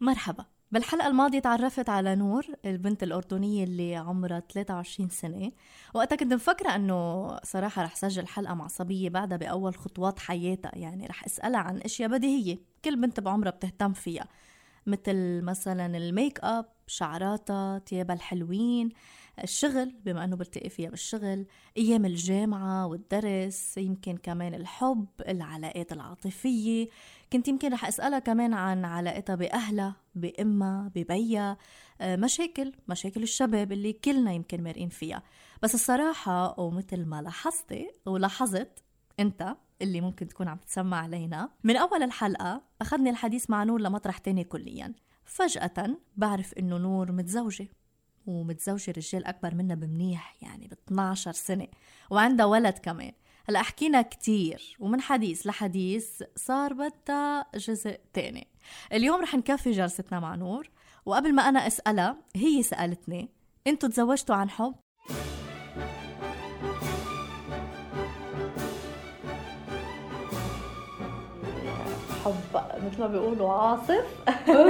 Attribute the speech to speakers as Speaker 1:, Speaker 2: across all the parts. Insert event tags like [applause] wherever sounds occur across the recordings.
Speaker 1: مرحبا. بالحلقة الماضية تعرفت على نور البنت الأردنية اللي عمرها 23 سنة. وقتها كنت مفكرة أنه صراحة رح سجل حلقة مع صبية بعدها بأول خطوات حياتها. يعني رح أسألها عن أشياء بديهية كل بنت بعمرها بتهتم فيها مثل مثلا الميك اب شعراتها تيابها الحلوين الشغل بما أنه بلتقي فيها بالشغل أيام الجامعة والدرس يمكن كمان الحب العلاقات العاطفية. كنت يمكن رح أسألها كمان عن علاقتها بأهلها بأمها ببيها. آه، مشاكل مشاكل الشباب اللي كلنا يمكن مارقين فيها. بس الصراحة ومثل ما لاحظتي ولاحظت أنت اللي ممكن تكون عم تسمع علينا من أول الحلقة أخذني الحديث مع نور لمطرح تاني كليا. فجأة بعرف إنه نور متزوجة ومتزوجة رجال أكبر منها بمنيح يعني ب 12 سنة وعندها ولد كمان. هلأ حكينا كتير ومن حديث لحديث صار بدها جزء تاني. اليوم رح نكفي جلستنا مع نور وقبل ما أنا أسألها هي سألتني أنتوا تزوجتوا عن حب؟ مثل ما بيقولوا عاصف.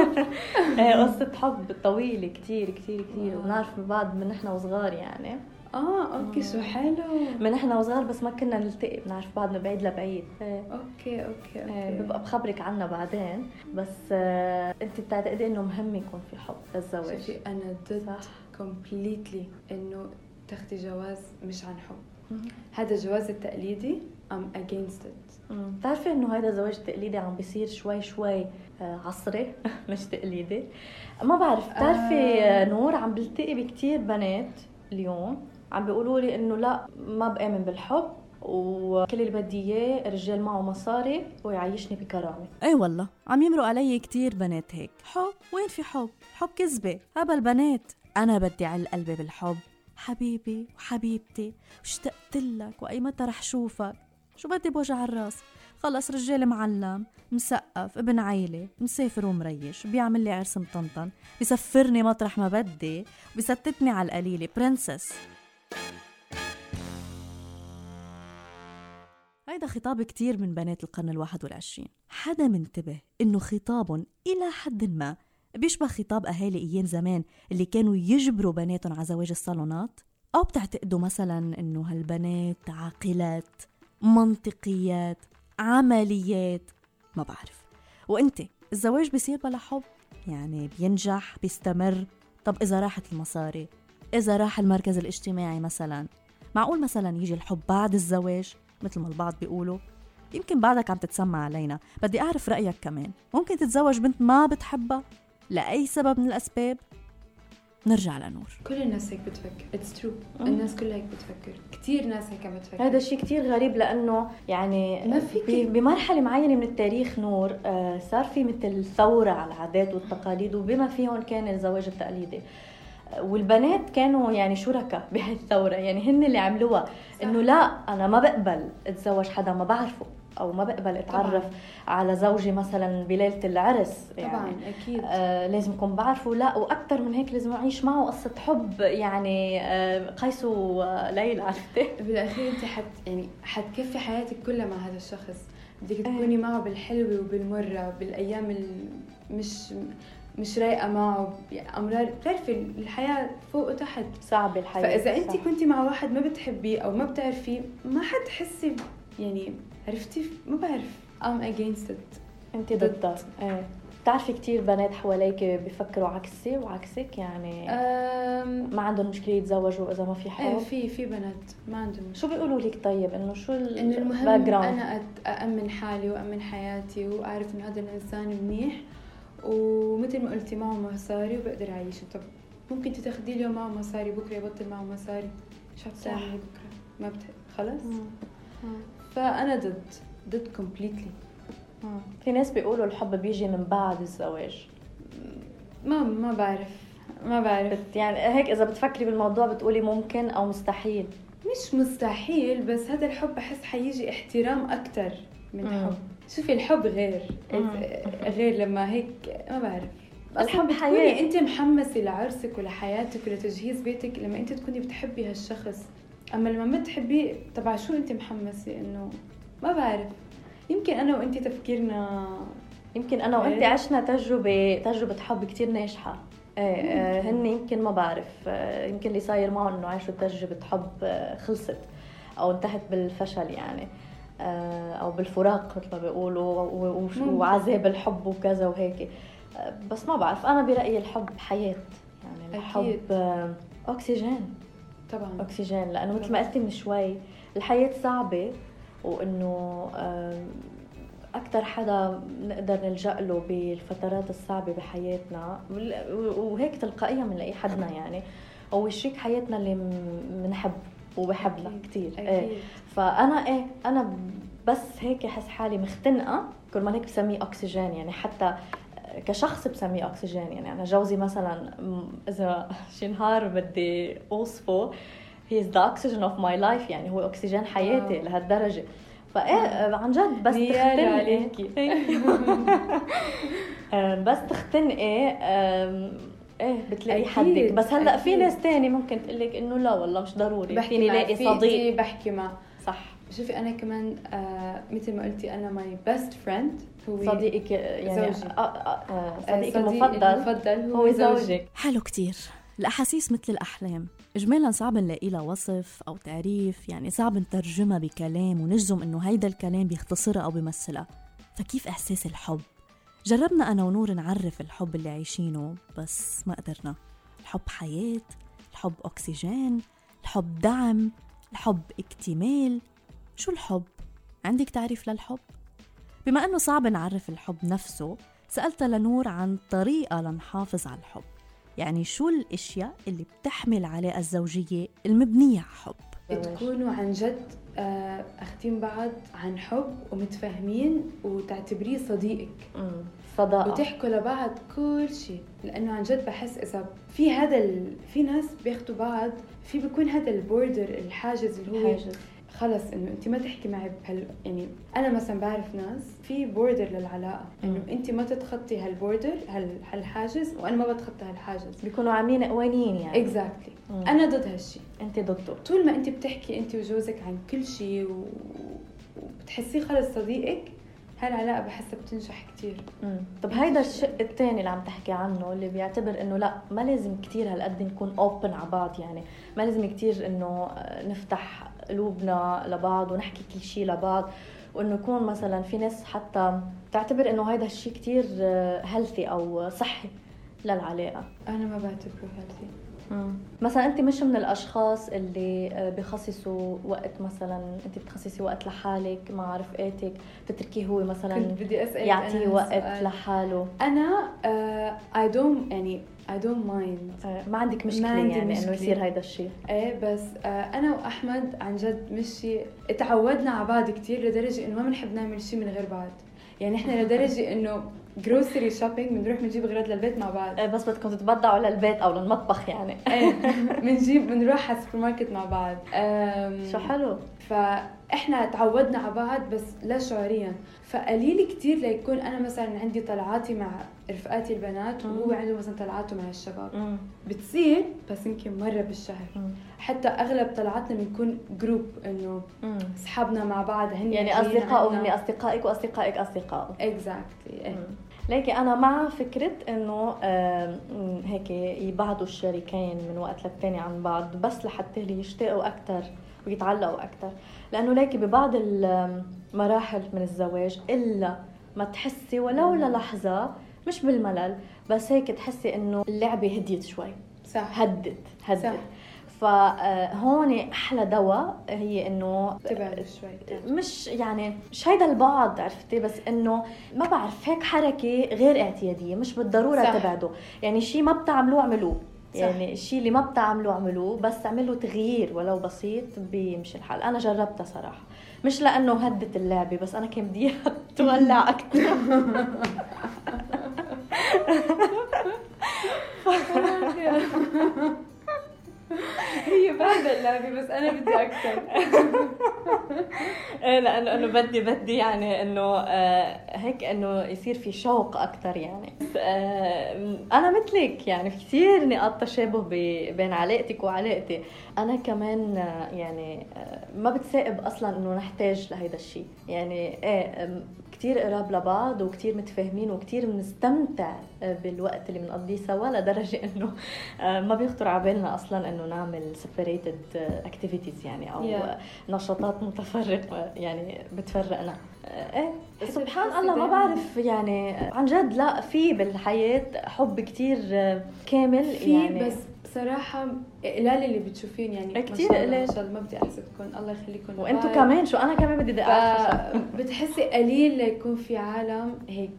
Speaker 1: [laughs] إيه، قصة حب طويلة كتير كتير كتير. وبنعرف من بعض من نحن وصغار يعني.
Speaker 2: آه okay شو حلو.
Speaker 1: من نحن وصغار بس ما كنا نلتقي بنعرف بعض من بعيد لبعيد.
Speaker 2: إيه. okay okay okay.
Speaker 1: ببقى بخبرك عنها بعدين. بس آه أنت بتعتقدي إنه مهم يكون في حب للزواج
Speaker 2: شوفي أنا ضد completely إنه تاخدي جواز مش عن حب. هذا الجواز التقليدي. I'm against it.
Speaker 1: بتعرفي إنه هذا الزواج التقليدي عم بيصير شوي شوي آه، عصري؟ [laughs] مش تقليدي. ما بعرف بتعرفي آه. نور عم بلتقي بكتير بنات اليوم. عم بيقولوا لي إنه لا ما بآمن بالحب وكل اللي بدي إياه رجال معه مصاري ويعيشني بكرامة. أي والله عم يمروا علي كتير بنات هيك. حب؟ وين في حب؟ حب كذبة. هبل بنات أنا بدي على قلبي بالحب. حبيبي وحبيبتي واشتقت لك وأي متى رح شوفك. شو بدي بوجع الراس؟ خلص رجال معلم مسقف ابن عيلة مسافر ومريش بيعمل لي عرس مطنطن بيسفرني مطرح ما بدي بيستتني على القليلة. برنسس هيدا خطاب كتير من بنات القرن الواحد والعشرين. حدا منتبه إنه خطاب إلى حد ما بيشبه خطاب أهالي أيام زمان اللي كانوا يجبروا بناتهم على زواج الصالونات؟ أو بتعتقدوا مثلا إنه هالبنات عاقلات منطقيات عمليات ما بعرف. وانت الزواج بيصير بلا حب؟ يعني بينجح بيستمر؟ طب إذا راحت المصاري؟ إذا راح المركز الاجتماعي مثلا؟ معقول مثلا يجي الحب بعد الزواج؟ مثل ما البعض بيقولوا. يمكن بعدك عم تتسمع علينا. بدي أعرف رأيك كمان. ممكن تتزوج بنت ما بتحبها؟ لأي سبب من الأسباب؟ نرجع لنور.
Speaker 2: كل الناس هيك بتفكر. it's true الناس كلها هيك بتفكر. كثير ناس هيك عم بتفكر.
Speaker 1: هذا الشيء كثير غريب لأنه يعني ما فيك بمرحلة معينة من التاريخ نور آه، صار في مثل ثورة على العادات والتقاليد وبما فيهم كان الزواج التقليدي. والبنات كانوا يعني شركاء [laughs] بهي الثوره يعني هن اللي عملوها. إنه لا أنا ما بقبل أتزوج حدا ما بعرفه. أو ما بقبل أتعرف طبعاً. على زوجي مثلا بليلة العرس
Speaker 2: يعني طبعا أكيد.
Speaker 1: آه لازم أكون بعرفه. لا وأكثر من هيك لازم أعيش معه قصة حب يعني آه قيس وليلى عرفتي؟ [laughs]
Speaker 2: بالأخير أنت حت يعني حتكفي حياتك كلها مع هذا الشخص. بدك تكوني أه. معه بالحلوة وبالمرة بالأيام مش مش رايقة معه. أمرار بتعرفي الحياة فوق وتحت.
Speaker 1: صعبه الحياة
Speaker 2: فإذا أنت كنتي مع واحد ما بتحبيه أو ما بتعرفيه ما حتحسي يعني عرفتي؟ ما بعرف. I'm against it.
Speaker 1: انت ضدها إيه. بتعرفي كثير بنات حواليك بيفكروا عكسي وعكسك؟ يعني أم... ما عندهم مشكلة يتزوجوا إذا ما في حب؟
Speaker 2: إيه في في بنات ما عندهم.
Speaker 1: شو بيقولوا لك طيب؟ إنه شو
Speaker 2: إنه المهم أنا أأمن حالي وأمن حياتي وأعرف إنه هذا الإنسان منيح ومثل ما قلتي معه مصاري وبقدر أعيشه طب ممكن تاخذي اليوم معه مصاري بكرة يبطل معه مصاري. شو حتعملي بكرة؟ ما بت... خلص؟ فأنا ضد ضد كومبليتلي
Speaker 1: في ناس بيقولوا الحب بيجي من بعد الزواج.
Speaker 2: ما ما بعرف ما بعرف.
Speaker 1: يعني هيك إذا بتفكري بالموضوع بتقولي ممكن أو مستحيل.
Speaker 2: مش مستحيل بس هذا الحب بحس حيجي احترام أكثر من حب. شوفي الحب غير غير لما هيك ما بعرف. الحب حياة أنت محمسة لعرسك ولحياتك ولتجهيز بيتك لما أنت تكوني بتحبي هالشخص. أما لما ما تحبيه تبع شو أنت محمسة؟ إنه ما بعرف. يمكن أنا وأنت تفكيرنا
Speaker 1: يمكن أنا وأنت إيه. عشنا تجربة تجربة حب كثير ناجحة. إيه آه، هن يمكن ما بعرف. آه، يمكن اللي صاير معهم إنه عاشوا تجربة حب خلصت أو انتهت بالفشل يعني. أو بالفراق مثل ما بيقولوا وعذاب الحب وكذا وهيك. بس ما بعرف. أنا برأيي الحب حياة يعني. الحب اكسجين
Speaker 2: طبعا.
Speaker 1: أكسجين لأنه مثل ما قلتي من شوي الحياة صعبة وإنه أكثر حدا نقدر نلجأ له بالفترات الصعبة بحياتنا وهيك تلقائيا بنلاقي حدنا يعني. هو شريك حياتنا اللي بنحب وبحبنا كثير إيه. فأنا إيه أنا بس هيك أحس حالي مختنقة كل هيك بسميه أكسجين يعني. حتى كشخص بسميه أكسجين. يعني أنا جوزي مثلا إذا شي نهار بدي أوصفه he's the oxygen of my life يعني هو أكسجين حياتي لهالدرجة. فإيه عن جد بس تختنقي. عليكي [laughs] بس تختنقي. إيه بتلاقي حدك. بس هلأ في ناس تاني ممكن تقول لك إنه لا والله مش ضروري.
Speaker 2: فيني لاقي صديق. بحكي مع.
Speaker 1: صح.
Speaker 2: شوفي أنا كمان آه مثل ما قلتي أنا my best friend
Speaker 1: هو صديقك يعني زوجي. آه آه آه صديقك المفضل المفضل هو, هو زوجك. حلو كتير. الأحاسيس مثل الأحلام. إجمالا صعب نلاقي لها وصف أو تعريف يعني صعب نترجمها بكلام ونجزم إنه هيدا الكلام بيختصرها أو بيمثلها. فكيف إحساس الحب؟ جربنا أنا ونور نعرف الحب اللي عايشينه بس ما قدرنا. الحب حياة الحب أكسجين الحب دعم الحب اكتمال. شو الحب؟ عندك تعريف للحب؟ بما أنه صعب نعرف الحب نفسه سألت لنور عن طريقة لنحافظ على الحب يعني شو الأشياء اللي بتحمل على الزوجية المبنية على حب
Speaker 2: تكونوا عن جد آه، اخذين بعض عن حب ومتفاهمين وتعتبريه صديقك
Speaker 1: صداقة
Speaker 2: وتحكوا لبعض كل شيء لأنه عن جد بحس إذا في هذا ال... في ناس بياخذوا بعض في بيكون هذا البوردر الحاجز اللي هو حاجز. خلص إنه أنت ما تحكي معي بهال يعني أنا مثلا بعرف ناس في border للعلاقة إنه أنت ما تتخطي هال border هالحاجز وأنا ما بتخطى هالحاجز.
Speaker 1: بيكونوا عاملين قوانين يعني.
Speaker 2: exactly exactly. أنا ضد هالشيء
Speaker 1: أنت ضده.
Speaker 2: طول ما أنت بتحكي أنت وجوزك عن كل شيء وبتحسيه خلص صديقك هالعلاقه بحسها بتنجح كثير
Speaker 1: طب هيدا الشق الثاني اللي عم تحكي عنه اللي بيعتبر إنه لا ما لازم كثير هالقد نكون open على بعض يعني. ما لازم كثير إنه نفتح قلوبنا لبعض ونحكي كل شيء لبعض. وإنه يكون مثلا في ناس حتى تعتبر إنه هذا الشيء كثير healthy أو صحي للعلاقة.
Speaker 2: أنا ما بعتبره healthy
Speaker 1: مثلا انت مش من الأشخاص اللي آه، بخصصوا وقت مثلا انت بتخصصي وقت لحالك مع رفقاتك تتركيه هو مثلا
Speaker 2: كنت بدي اسالك
Speaker 1: يعطيه وقت سؤال. لحاله.
Speaker 2: أنا اي uh, don't يعني I don't mind
Speaker 1: ما عندك مشكلة ما عندي يعني إنه يصير هيدا الشيء.
Speaker 2: إيه بس uh, أنا وأحمد عن جد مشي تعودنا على بعض كثير لدرجة إنه ما بنحب نعمل شيء من غير بعض. يعني إحنا لدرجة إنه grocery shopping بنروح بنجيب اغراض للبيت مع بعض.
Speaker 1: إيه بس بدكم تتبضعوا للبيت أو للمطبخ يعني. [laughs]
Speaker 2: إيه بنجيب بنروح على السوبر ماركت مع بعض.
Speaker 1: شو حلو.
Speaker 2: فإحنا تعودنا على بعض بس لا شعوريا. فقليل كتير ليكون أنا مثلا عندي طلعاتي مع رفقاتي البنات وهو عنده مثلا طلعاته مع الشباب. بتصير بس يمكن مرة بالشهر. حتى أغلب طلعاتنا بنكون group إنه أصحابنا مع بعض هن
Speaker 1: يعني اصدقائه هن أصدقائك وأصدقائك اصدقائه
Speaker 2: exactly
Speaker 1: ليكي أنا مع فكرة إنه هيك يبعدوا الشريكين من وقت للتاني عن بعض بس لحتى يشتاقوا أكثر ويتعلقوا أكثر لأنه ليكي ببعض المراحل من الزواج إلا ما تحسي ولو للحظة مش بالملل بس هيك تحسي إنه اللعبة هديت شوي.
Speaker 2: صح.
Speaker 1: هدت هدت. صح. فهون أحلى دواء هي إنه
Speaker 2: تبعد شوي.
Speaker 1: مش يعني مش هيدا البعد عرفتي؟ بس إنه ما بعرف هيك حركة غير اعتيادية مش بالضرورة صح. تبعده. يعني شيء ما بتعملوه اعملوه. يعني الشيء اللي ما بتعملوه اعملوه بس اعملوا تغيير ولو بسيط بيمشي الحال. أنا جربتها صراحة. مش لأنه هدت اللعبة بس أنا كان بدي [laughs] تولع أكثر [laughs] [laughs]
Speaker 2: هي بعد اللعبة بس أنا بدي أكثر. [laughs]
Speaker 1: إيه لأنه إنه بدي بدي يعني إنه آه هيك إنه يصير في شوق أكثر يعني. آه أنا مثلك يعني في كثير نقاط تشابه بين علاقتك وعلاقتي. أنا كمان آه، يعني ما بتسائب أصلا إنه نحتاج لهيدا الشيء يعني إيه كتير قراب لبعض وكتير متفاهمين وكتير بنستمتع بالوقت اللي بنقضيه سوا لدرجة [laughs] إنه آه، ما بيخطر على بالنا أصلا إنه نعمل separated activities يعني أو yeah. نشاطات متفرقة يعني بتفرقنا. إيه سبحان الله ما بعرف يعني عن جد لا في بالحياة حب كتير كامل
Speaker 2: في يعني. بس بصراحة قلال اللي بتشوفين يعني
Speaker 1: كثير قلال
Speaker 2: ما شاء الله ما بدي أحسدكم الله يخليكم
Speaker 1: وأنتم كمان شو أنا كمان بدي
Speaker 2: دقائق بتحسي قليل ليكون في عالم هيك.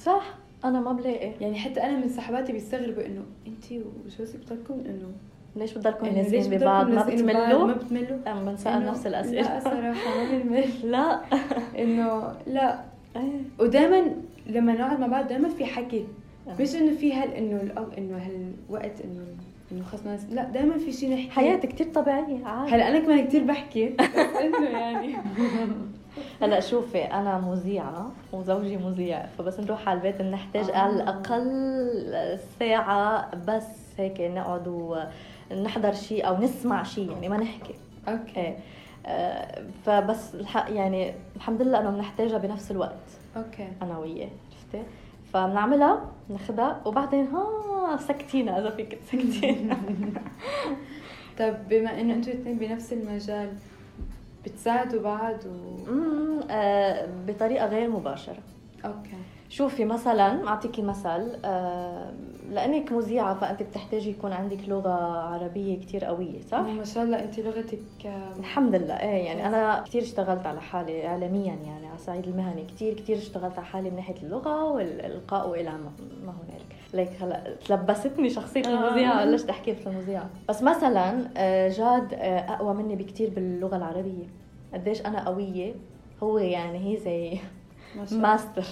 Speaker 1: صح أنا ما بلاقي.
Speaker 2: يعني حتى أنا من صحباتي بيستغربوا إنه انت وجوزك بضلكم إنه
Speaker 1: ليش بتضلكم يعني لازقين ببعض؟ ما بتملوا؟
Speaker 2: ما بتملوا؟
Speaker 1: أنا بنسأل نفس الأسئلة.
Speaker 2: لا صراحة ما بنمل. [laughs]
Speaker 1: لا.
Speaker 2: إنه لا. ودائما لما نقعد مع بعض دائما في حكي. مش إنه في هال إنه إنه هالوقت إنه إنه خلص لا دائما في شيء نحكي.
Speaker 1: حياه كثير طبيعية عادي.
Speaker 2: هلا أنا كمان كثير بحكي بس إنه يعني. [laughs]
Speaker 1: هلا شوفي أنا مذيعة وزوجي مذيع فبس نروح على البيت بنحتاج آه. على الأقل ساعة بس هيك نقعد ونحضر شيء أو نسمع شيء يعني ما نحكي.
Speaker 2: أوكي.
Speaker 1: إيه. آه فبس الحق يعني الحمد لله إنه بنحتاجها بنفس الوقت.
Speaker 2: okay.
Speaker 1: أنا وياه عرفتي؟ فبنعملها ناخذها وبعدين ها سكتينا إذا فيك تسكتينا [laughs]
Speaker 2: طيب بما إنه أنتم الاثنين بنفس المجال بتساعدوا بعض و...
Speaker 1: آه بطريقة غير مباشرة.
Speaker 2: okay.
Speaker 1: شوفي مثلا اعطيكي مثل لأنك مذيعة فأنت بتحتاجي يكون عندك لغة عربية كثير قوية صح؟
Speaker 2: ما شاء الله أنت لغتك
Speaker 1: الحمد لله. إيه يعني أنا كثير اشتغلت على حالي اعلاميا يعني على الصعيد المهني. كثير كثير اشتغلت على حالي من ناحية اللغة والإلقاء وإلى ما هنالك. ليك هلا تلبستني شخصيه آه. المذيعة. بلشت أحكي في المذيعة. بس مثلا آه، جاد آه، أقوى مني بكثير باللغة العربية. قديش أنا قوية. هو يعني هي زي ماستر.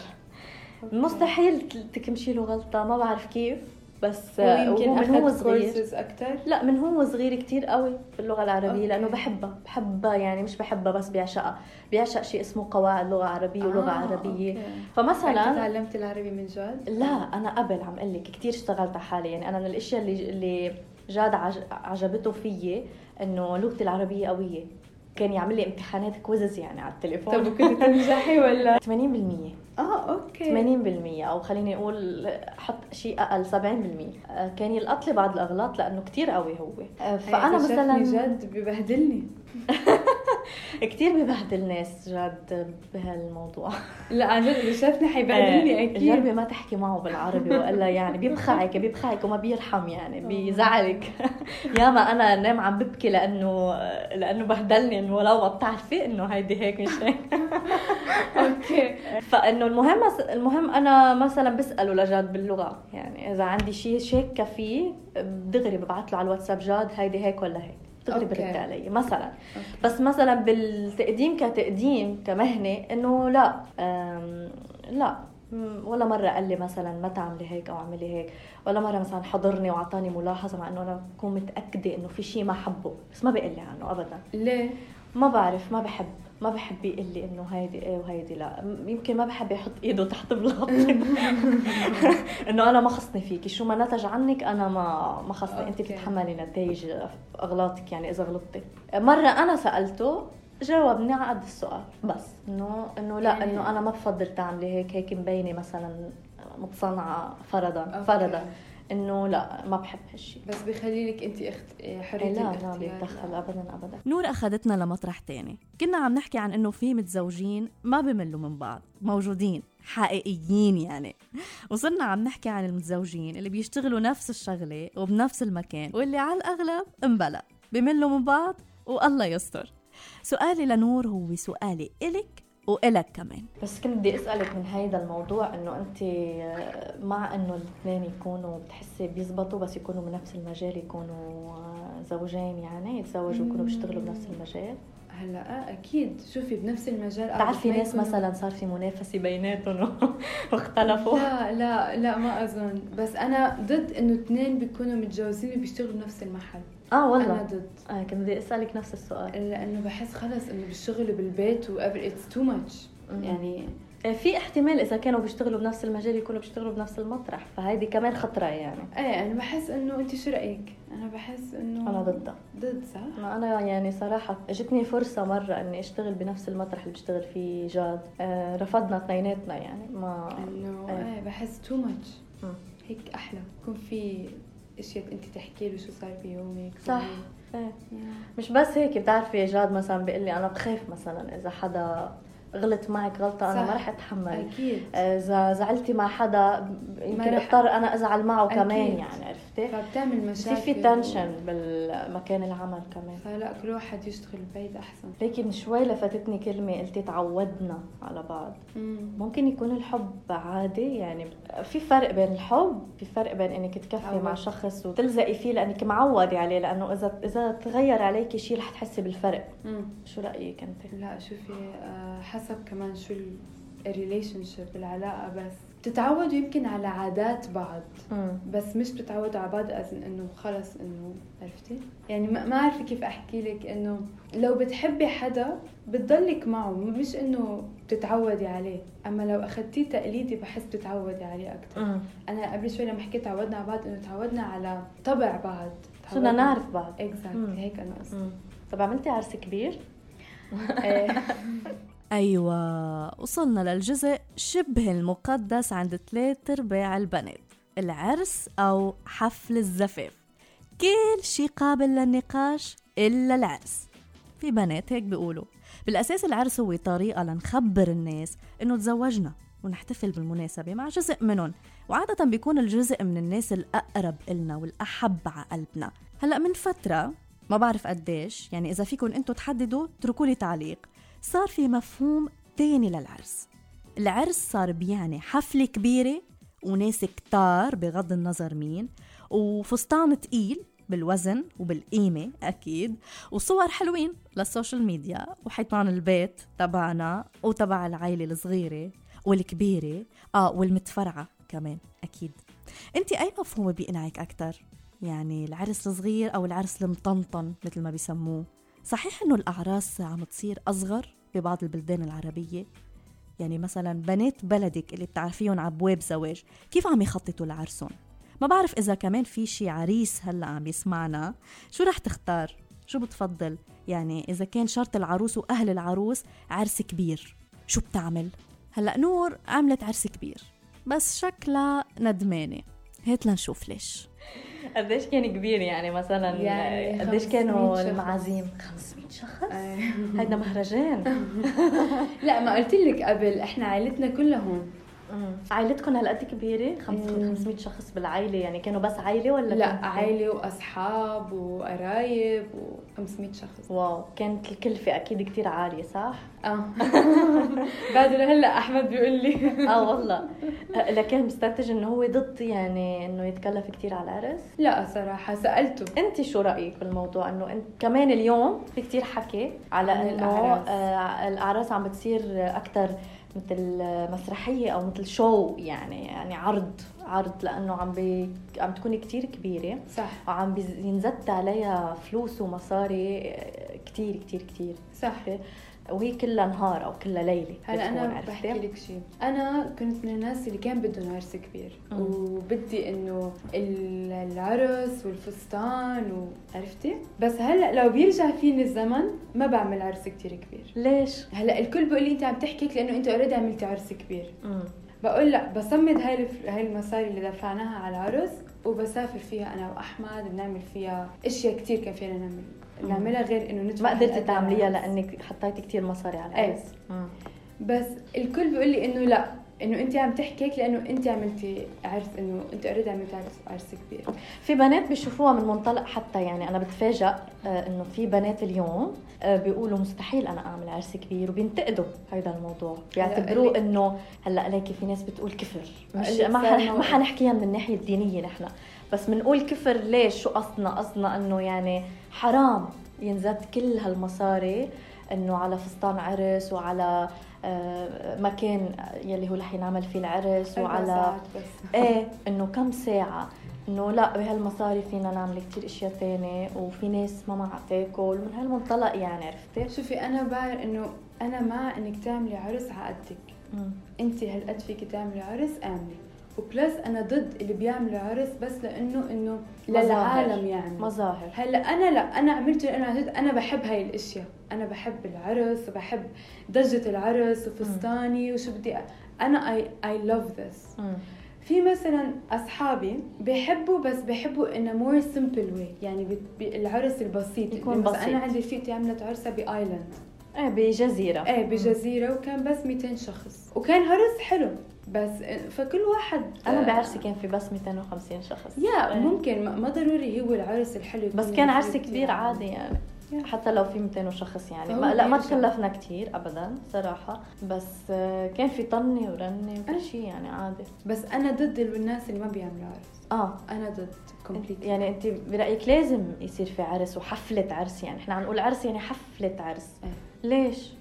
Speaker 1: مستحيل تكمشي له غلطه ما بعرف كيف. بس
Speaker 2: يمكن من هو صغير. أكثر
Speaker 1: لا من هو صغير كثير قوي في اللغة العربية okay. لأنه بحبها بحبها يعني مش بحبها بس بيعشقها بيعشق شيء اسمه قواعد لغة عربية ولغة آه عربية. okay. فمثلا
Speaker 2: تعلمت العربي من جاد
Speaker 1: لا أنا قبل عم أقول لك كثير اشتغلت على حالي يعني أنا من الأشياء اللي اللي جاد عجبته فيي إنه لغتي العربية قوية. كان يعمل لي امتحانات quizzes يعني على التليفون.
Speaker 2: طب وكنت تنجحي ولا؟ [laughs] 80%
Speaker 1: آه
Speaker 2: أوكي.
Speaker 1: 80% أو خليني أقول حط شيء أقل 70% آه، كان يلقط لي بعض الأغلاط لأنه كتير قوي هو.
Speaker 2: آه، فأنا مثلا جد ببهدلني. [laughs]
Speaker 1: كثير ببهدل ناس جد بهالموضوع. [laughs]
Speaker 2: لا عن جد اللي شافني حيبهدلني آه، أكيد.
Speaker 1: جربي ما تحكي معه بالعربي والا يعني بيبخعك بيبخعك وما بيرحم يعني بيزعلك. [laughs] ياما أنا نام عم ببكي لأنه لأنه بهدلني إنه ولو ما بتعرفي إنه هيدي هيك مش هيك. [laughs]
Speaker 2: okay.
Speaker 1: فإنه المهم المهم أنا مثلا بسأله لجاد باللغة يعني إذا عندي شيء شاكه فيه دغري ببعث له على الواتساب جاد هيدي هيك ولا هيك. برد علي مثلا. okay. بس مثلا بالتقديم كتقديم كمهنة إنه لا لا. ولا مرة قال لي مثلا ما تعملي هيك أو اعملي هيك. ولا مرة مثلا حضرني وأعطاني ملاحظة مع إنه أنا بكون متأكدة إنه في شيء ما حبه. بس ما بيقول لي عنه ابدا.
Speaker 2: ليه؟
Speaker 1: ما بعرف ما بحب. ما بحب يقول لي إنه هيدي إيه وهيدي لا. يمكن ما بحب يحط إيده تحت بلاطتي [laughs] إنه أنا ما خصني فيكي. شو ما نتج عنك أنا ما ما خصني. أنت بتتحملي نتائج أغلاطك يعني إذا غلطتي. مرة أنا سألته جاوبني على قد السؤال. بس. إنه إنه لا يعني إنه أنا ما بفضل تعملي هيك هيك مبينة مثلا متصنعة فرضا فرضا. إنه لا ما بحب هالشيء
Speaker 2: بس بخلي لك أنت اخت... حريه
Speaker 1: لا لا بيتدخل ابدا ابدا.
Speaker 3: نور أخذتنا لمطرح تاني. كنا عم نحكي عن إنه في متزوجين ما بملوا من بعض موجودين حقيقيين يعني. وصرنا عم نحكي عن المتزوجين اللي بيشتغلوا نفس الشغلة وبنفس المكان واللي على الأغلب انبلى. بملوا من بعض والله يستر. سؤالي لنور هو سؤالي إلك وإلك كمان.
Speaker 1: بس كنت بدي أسألك من هيدا الموضوع إنه أنت مع إنه الاثنين يكونوا بتحسي بيزبطوا بس يكونوا بنفس المجال يكونوا زوجين يعني يتزوجوا ويكونوا بيشتغلوا بنفس المجال؟
Speaker 2: هلأ أكيد. شوفي بنفس المجال
Speaker 1: بتعرفي ناس مثلا صار في منافسة بيناتهم [laughs] واختلفوا؟
Speaker 2: لا لا لا ما أظن. بس أنا ضد إنه اثنين بيكونوا متجوزين وبيشتغلوا بنفس المحل.
Speaker 1: آه والله.
Speaker 2: أنا ضد.
Speaker 1: آه كنت بدي أسألك نفس السؤال.
Speaker 2: لأنه بحس خلص إنه بالشغل وبالبيت whatever it's too much يعني
Speaker 1: إيه، في احتمال إذا كانوا بيشتغلوا بنفس المجال يكونوا بيشتغلوا بنفس المطرح فهيدي كمان خطرة يعني.
Speaker 2: إيه أنا بحس إنه انت شو رأيك؟ أنا بحس إنه
Speaker 1: أنا ضدها.
Speaker 2: ضد صح؟
Speaker 1: ما أنا يعني صراحة إجتني فرصة مرة إني أشتغل بنفس المطرح اللي بيشتغل فيه جاد. آه رفضنا اثنيناتنا يعني ما
Speaker 2: انه إيه, إيه بحس too much هيك أحلى. يكون في اشياء أنت تحكي له شو صار بيومك
Speaker 1: صح. إيه. مش بس هيك بتعرفي جاد مثلا بيقول لي أنا بخاف مثلا إذا حدا غلط معك غلطة أنا ما رح أتحمل.
Speaker 2: أكيد.
Speaker 1: إذا زعلتي مع حدا يمكن اضطر أنا أزعل معه أكيد. كمان يعني. عرفتي؟
Speaker 2: فبتعمل مشاكل.
Speaker 1: في في تنشن بالمكان العمل كمان.
Speaker 2: فلا كل واحد يشتغل بعيد أحسن.
Speaker 1: لكن شوي لفتتني كلمة قلتي تعودنا على بعض.
Speaker 2: مم.
Speaker 1: ممكن يكون الحب عادي يعني في فرق بين الحب في فرق بين إنك تكفي. مع شخص وتلزقي فيه لأنك معودة عليه لأنه إذا إذا تغير عليكي شيء رح تحسي بالفرق.
Speaker 2: مم.
Speaker 1: شو رأيك أنت؟
Speaker 2: لا شوفي آه، حسب كمان شو ال relationship العلاقة بس بتتعودوا يمكن على عادات بعض
Speaker 1: مم.
Speaker 2: بس مش بتتعودوا على بعض أظن إنه خلص إنه عرفتي؟ يعني ما عارفة كيف أحكي لك إنه لو بتحبي حدا بتضلك معه مش إنه بتتعودي عليه أما لو اخذتيه تقليدي بحس بتتعودي عليه
Speaker 1: أكثر.
Speaker 2: أنا قبل شوي لما حكيت تعودنا على بعض إنه تعودنا على طبع بعض.
Speaker 1: صرنا نعرف بعض.
Speaker 2: اكزاكتلي هيك أنا قصدي.
Speaker 1: طب عملتي عرس كبير؟ [laughs] [laughs]
Speaker 4: أيوة وصلنا للجزء شبه المقدس عند ثلاث أرباع البنات العرس أو حفل الزفاف. كل شي قابل للنقاش إلا العرس. في بنات هيك بيقولوا بالأساس العرس هو طريقة لنخبر الناس إنه تزوجنا ونحتفل بالمناسبة مع جزء منهم. وعادة بيكون الجزء من الناس الأقرب إلنا والأحب على قلبنا. هلأ من فترة ما بعرف قديش يعني إذا فيكم أنتوا تحددوا اتركوا لي تعليق. صار في مفهوم تاني للعرس. العرس صار بيعني حفلة كبيرة وناس كتار بغض النظر مين وفستان تقيل بالوزن وبالقيمة أكيد وصور حلوين للسوشيال ميديا وحيطان البيت تبعنا وتبع العائلة الصغيرة والكبيرة آه والمتفرعة كمان أكيد. أنت أي مفهوم بيقنعك أكتر؟ يعني العرس الصغير أو العرس المطنطن مثل ما بيسموه؟ صحيح إنه الأعراس عم تصير أصغر؟ ببعض البلدان العربية. يعني مثلا بنات بلدك اللي بتعرفيهم على أبواب زواج كيف عم يخططوا لعرسهم؟ ما بعرف إذا كمان في شي عريس هلأ عم يسمعنا شو رح تختار؟ شو بتفضل؟ يعني إذا كان شرط العروس وأهل العروس عرس كبير. شو بتعمل؟ هلأ نور عملت عرس كبير بس شكلها ندمانة. هات لنشوف ليش.
Speaker 1: قديش كان كبير يعني مثلا يعني قديش كانوا المعازيم؟ 500 شخص؟ هيدا مهرجان. [laughs]
Speaker 2: لا ما قلت لك قبل إحنا عائلتنا كلها هون
Speaker 1: عائلتكم هالقد كبيرة 500 شخص بالعائلة يعني كانوا بس عائلة ولا
Speaker 2: لأ عائلة وأصحاب وقرايب و500 شخص.
Speaker 1: واو كانت الكلفة أكيد كتير عالية صح؟
Speaker 2: آه. [laughs] بعد لهلا أحمد بيقول لي.
Speaker 1: آه والله. [laughs] لكن مستنتج إنه هو ضد يعني إنه يتكلف كتير على العرس؟
Speaker 2: لأ صراحة سألته.
Speaker 1: أنت شو رأيك بالموضوع؟ إنه أنت كمان اليوم في كتير حكي على إنه آه الأعراس عم بتصير أكثر مثل مسرحية أو مثل شو يعني يعني عرض. عرض لأنه عم بي عم تكون كتير كبيرة.
Speaker 2: صح.
Speaker 1: وعم بينزت عليها فلوس ومصاري كتير كتير كتير.
Speaker 2: صح.
Speaker 1: وهي كلها نهار أو كلها ليلة
Speaker 2: هلا أنا بحكي لك شيء أنا كنت من الناس اللي كان بدهم عرس كبير. م. وبدي إنه العرس والفستان وعرفتي بس هلا لو بيرجع فيني الزمن ما بعمل عرس كتير كبير.
Speaker 1: ليش؟
Speaker 2: هلا الكل بيقول لي أنت عم تحكي لأنه أنت already عملتي عرس كبير.
Speaker 1: م.
Speaker 2: بقول لا بصمد هاي هاي المصاري اللي دفعناها على العرس وبسافر فيها أنا وأحمد بنعمل فيها أشياء كثير كان فينا نعمل نعملها غير إنه ندفع
Speaker 1: ما قدرتي تعمليها لأنك حطيتي كثير مصاري على العرس.
Speaker 2: إيه. بس الكل بيقول لي إنه لا إنه انت عم تحكي هيك لأنه انت عملتي عرس إنه انت already عملتي عرس عرس كبير.
Speaker 1: في بنات بيشوفوها من منطلق حتى يعني أنا بتفاجئ آه، إنه في بنات اليوم آه، بيقولوا مستحيل أنا أعمل عرس كبير وبينتقدوا هذا الموضوع. بيعتبروه إنه هلأ عليكي في ناس بتقول كفر. مش ما ما حنحكيها من الناحية الدينية نحن. بس بنقول كفر ليش؟ شو قصدنا؟ قصدنا إنه يعني حرام ينزت كل هالمصاري إنه على فستان عرس وعلى مكان يلي هو رح ينعمل فيه العرس وعلى
Speaker 2: بس. [laughs]
Speaker 1: إيه إنه كم ساعة؟ إنه لا بهالمصاري فينا نعمل كثير أشياء ثانية وفي ناس ما معها تاكل من هالمنطلق يعني عرفتي؟
Speaker 2: شوفي أنا بعرف إنه أنا مع إنك تعملي عرس على قدك. انت هالقد فيك تعملي عرس اعملي وبلس أنا ضد اللي بيعملوا عرس بس لأنه إنه للعالم يعني.
Speaker 1: مظاهر.
Speaker 2: هلأ أنا لا أنا عملت أنا جد أنا بحب هاي الأشياء. أنا بحب العرس وبحب ضجه العرس وفستاني وشو بدي أنا I I love this في مثلا أصحابي بيحبوا بس بيحبوا انه more simple way يعني العرس البسيط.
Speaker 1: يكون بسيط.
Speaker 2: أنا عندي رفيقتي عملت عرسها ب
Speaker 1: island إيه بجزيرة.
Speaker 2: إيه بجزيرة وكان بس 200 شخص. وكان عرس حلو. بس فكل واحد
Speaker 1: أنا بعرسي كان في بس 250 شخص.
Speaker 2: يا إيه. ممكن. ما ضروري هو العرس الحلو
Speaker 1: بس كان عرس كبير. عادي يعني. حتى لو في 200 شخص يعني. ما لا ما تكلفنا كثير ابدا صراحة. بس كان في طنة ورنة وكل شيء يعني عادي.
Speaker 2: بس أنا ضد الناس اللي ما بيعملوا عرس.
Speaker 1: آه.
Speaker 2: أنا ضد complete
Speaker 1: يعني أنت برأيك لازم يصير في عرس وحفلة عرس يعني. إحنا عم نقول عرس يعني حفلة عرس.
Speaker 2: إيه.
Speaker 1: ليش؟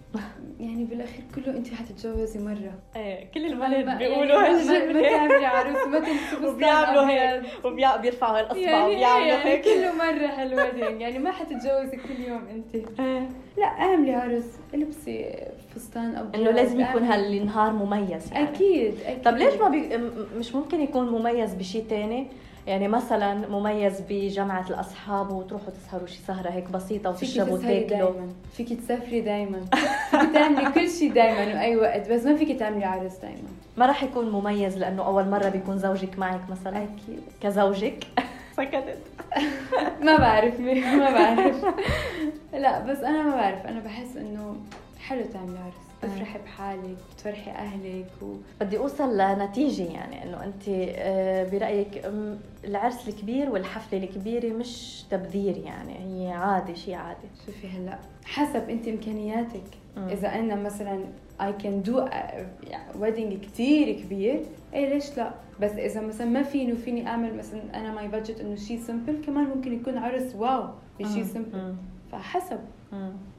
Speaker 2: يعني بالأخير كله انت حتتجوزي مرة.
Speaker 1: إيه كل البنات بيقولوا
Speaker 2: هالجمله ما تعملي عروس ما تلبسي [laughs]
Speaker 1: وبيعملوا هيك وبيرفعوا الأصبع يعني وبيعملوا
Speaker 2: يعني هيك. كله مرة هال wedding يعني ما حتتجوزي كل يوم انت.
Speaker 1: إيه.
Speaker 2: لا اعملي عرس البسي فستان أبيض
Speaker 1: إنه لازم يكون هالنهار مميز
Speaker 2: يعني. أكيد أكيد.
Speaker 1: طب ليش ما بي... مش ممكن يكون مميز بشيء ثاني يعني مثلا مميز بجمعة الأصحاب وتروحوا تسهروا شي سهرة هيك بسيطة وتشربوا وتاكلوا.
Speaker 2: فيك تسافري دايما. فيك تعملي كل شيء دايما وأي وقت بس ما فيك تعملي عرس دايما.
Speaker 1: ما راح يكون مميز لأنه أول مرة بيكون زوجك معك مثلا.
Speaker 2: أكيد.
Speaker 1: كزوجك. [laughs] سكتت.
Speaker 2: ما بعرف ما بعرف. لا بس أنا ما بعرف. أنا بحس إنه حلو تعملي عرس. تفرحي بحالك وتفرحي أهلك و...
Speaker 1: بدي أوصل لنتيجة يعني إنه أنت آه، برأيك العرس الكبير والحفلة الكبيرة مش تبذير يعني هي عادي شيء عادي
Speaker 2: شوفي هلأ حسب أنت إمكانياتك. م. إذا أنا مثلا I can do wedding كثير كبير إيه ليش لا؟ بس إذا مثلا ما فيني وفيني أعمل مثلا أنا my budget إنه شيء simple كمان ممكن يكون عرس wow بشيء simple فحسب.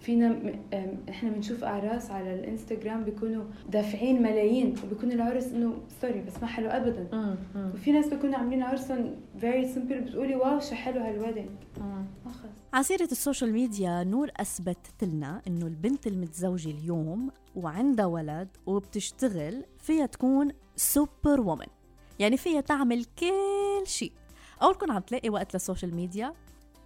Speaker 2: فينا إحنا بنشوف اعراس على الإنستغرام بيكونوا دافعين ملايين وبيكون العرس إنه sorry بس ما حلو ابدا. وفي ناس بيكونوا عاملين عرسهم very simple بتقولي wow شو حلو هال
Speaker 5: wedding ع سيرة ال social media نور أثبتت لنا إنه البنت المتزوجة اليوم وعندها ولد وبتشتغل فيها تكون super woman يعني فيها تعمل كل شيء. أول كون عم تلاقي وقت لل social media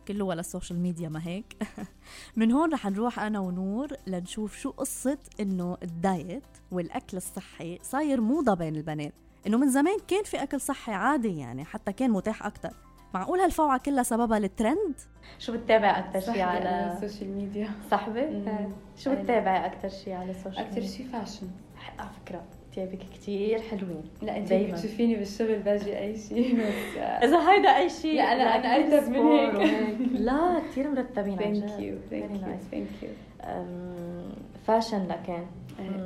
Speaker 5: كله ولا ال social media ما هيك [laughs] من هون رح نروح أنا ونور لنشوف شو قصة إنه ال diet والأكل الصحي صاير موضة بين البنات إنه من زمان كان في أكل صحي عادي يعني حتى كان متاح أكثر معقول هالفوعة كلها سببها الترند؟
Speaker 1: شو بتتابع أكثر شيء
Speaker 2: على ال social media؟
Speaker 1: صاحبة؟ شو بتتابعي أكثر شيء على ال
Speaker 2: social media؟ أكثر شيء fashion
Speaker 1: على فكرة ثيابك كثير حلوين.
Speaker 2: لا انت بتشوفيني بالشغل باجي أي شيء بس
Speaker 1: إذا هيدا أي شيء
Speaker 2: لا أنا أنا ارتب [laughs] من هيك
Speaker 1: لا كثير مرتبين
Speaker 2: thank you thank you thank you
Speaker 1: fashion لكن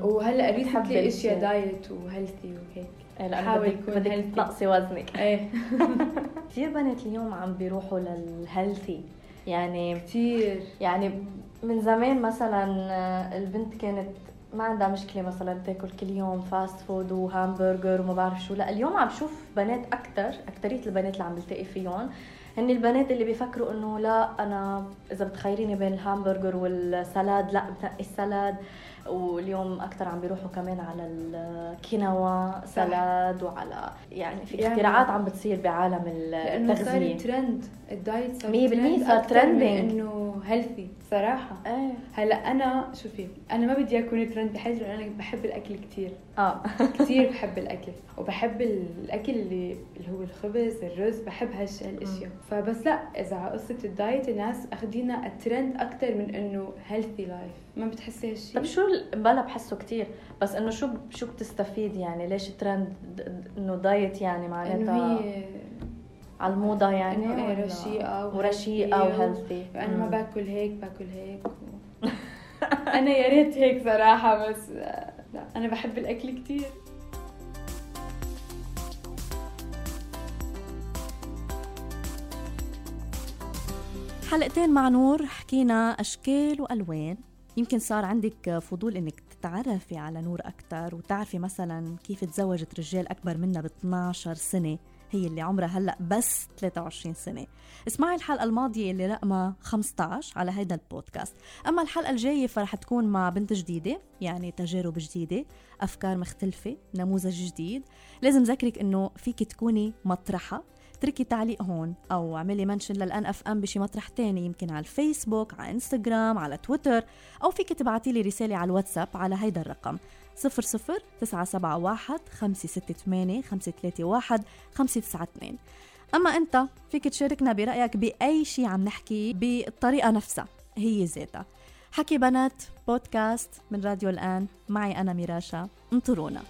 Speaker 2: وهلأ اريد تحبي اشياء diet و healthy
Speaker 1: وهيك حاول بدك تنقصي وزنك.
Speaker 2: إيه. [laughs]
Speaker 1: كثير بنات اليوم عم بيروحوا لل healthy يعني
Speaker 2: كثير
Speaker 1: يعني من زمان مثلا آه، البنت كانت ما عندها مشكلة مثلا تاكل كل يوم fast food وهامبرجر وما بعرف شو. لا اليوم عم بشوف بنات أكثر اكثريه البنات اللي عم بلتقي فيهم. هن البنات اللي بيفكروا إنه لا أنا إذا بتخيريني بين الهامبرجر وال salad لا بتنقي ال salad واليوم أكثر عم بيروحوا كمان على ال quinoa salad وعلى يعني في يعني اختراعات عم بتصير بعالم التغذيه
Speaker 2: لأنه صار ترند ال diet صار
Speaker 1: 100% صار trending
Speaker 2: إنه healthy صراحة
Speaker 1: إيه
Speaker 2: هلا أنا شوفي أنا ما بدي أكون ترند بحيث لأنه أنا بحب الأكل كثير
Speaker 1: آه.
Speaker 2: كثير بحب الأكل وبحب الأكل اللي اللي هو الخبز الرز بحب هالأشياء. فبس لا إذا على قصة ال diet الناس اخذينا الترند أكثر من إنه healthy life ما بتحسي هالشيء
Speaker 1: طب شو بلا بحسه كثير بس إنه شو شو بتستفيد يعني؟ ليش ترند إنه دايت يعني معناتها؟
Speaker 2: هي
Speaker 1: على الموضة يعني.
Speaker 2: إنه إيه رشيقة
Speaker 1: ورشيقة وهيلثي
Speaker 2: أنا ما باكل هيك باكل هيك و... [laughs] أنا يا ريت هيك صراحة بس لا أنا بحب الأكل كثير
Speaker 5: حلقتين مع نور حكينا أشكال وألوان. يمكن صار عندك فضول إنك تتعرفي على نور أكثر وتعرفي مثلا كيف تزوجت رجال أكبر منها ب 12 سنة.
Speaker 1: هي اللي عمرها هلأ بس 23 سنة. اسمعي الحلقة الماضية اللي رقمها 15 على هيدا البودكاست. أما الحلقة الجاية فرح تكون مع بنت جديدة يعني تجارب جديدة أفكار مختلفة نموذج جديد. لازم ذكرك إنه فيك تكوني مطرحة اتركي تعليق هون أو اعملي mention للأن أف أم بشي مطرح تاني يمكن على الفيسبوك على إنستغرام على تويتر أو فيك تبعتي لي رسالة على الواتساب على هيدا الرقم 00 971 568 531 592 أما أنت فيك تشاركنا برأيك بأي شيء عم نحكي بالطريقة نفسها هي ذاتها حكي بنات بودكاست من راديو الآن معي أنا ميراشا انطرونا.